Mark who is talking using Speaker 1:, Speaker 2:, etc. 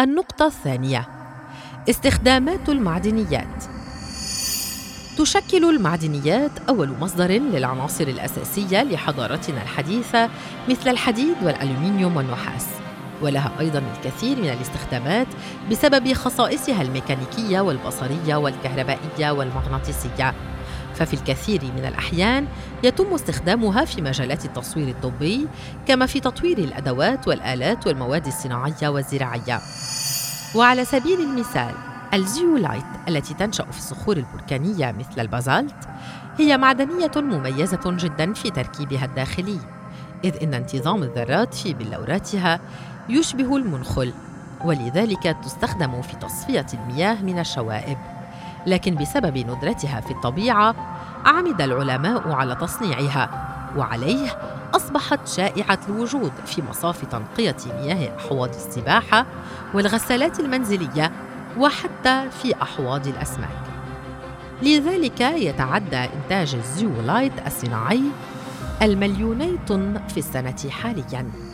Speaker 1: النقطة الثانية. استخدامات المعدنيات. تشكل المعدنيات أول مصدر للعناصر الأساسية لحضارتنا الحديثة مثل الحديد والألومنيوم والنحاس. ولها أيضا الكثير من الاستخدامات بسبب خصائصها الميكانيكية والبصرية والكهربائية والمغناطيسية. ففي الكثير من الأحيان يتم استخدامها في مجالات التصوير الطبي كما في تطوير الأدوات والآلات والمواد الصناعية والزراعية. وعلى سبيل المثال الزيولايت التي تنشأ في الصخور البركانية مثل البازالت هي معدنية مميزة جدا في تركيبها الداخلي إذ إن انتظام الذرات في بلوراتها يشبه المنخل ولذلك تستخدم في تصفية المياه من الشوائب. لكن بسبب ندرتها في الطبيعة عمد العلماء على تصنيعها وعليه أصبحت شائعة الوجود في مصاف تنقية مياه أحواض السباحة والغسالات المنزلية وحتى في أحواض الأسماك. لذلك يتعدى إنتاج الزيولايت الصناعي المليوني طن في السنة حالياً.